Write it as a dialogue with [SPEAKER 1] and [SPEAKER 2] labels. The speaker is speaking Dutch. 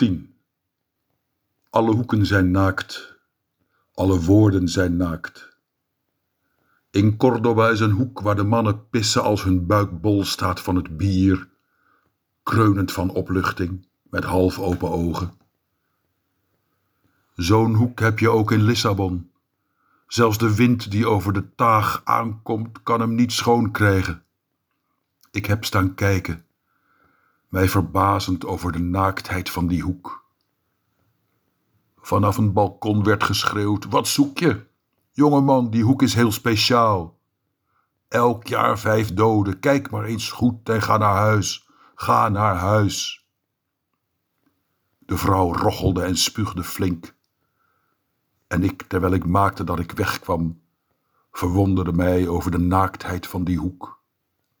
[SPEAKER 1] 10. Alle hoeken zijn naakt, alle woorden zijn naakt. In Cordoba is een hoek waar de mannen pissen als hun buik bol staat van het bier, kreunend van opluchting, met half open ogen. Zo'n hoek heb je ook in Lissabon. Zelfs de wind die over de taag aankomt, kan hem niet schoon krijgen. Ik heb staan kijken, mij verbazend over de naaktheid van die hoek. Vanaf een balkon werd geschreeuwd: Wat zoek je? Jongeman, die hoek is heel speciaal. Elk jaar vijf doden, kijk maar eens goed en ga naar huis. Ga naar huis. De vrouw rochelde en spuugde flink. En ik, terwijl ik maakte dat ik wegkwam, verwonderde mij over de naaktheid van die hoek.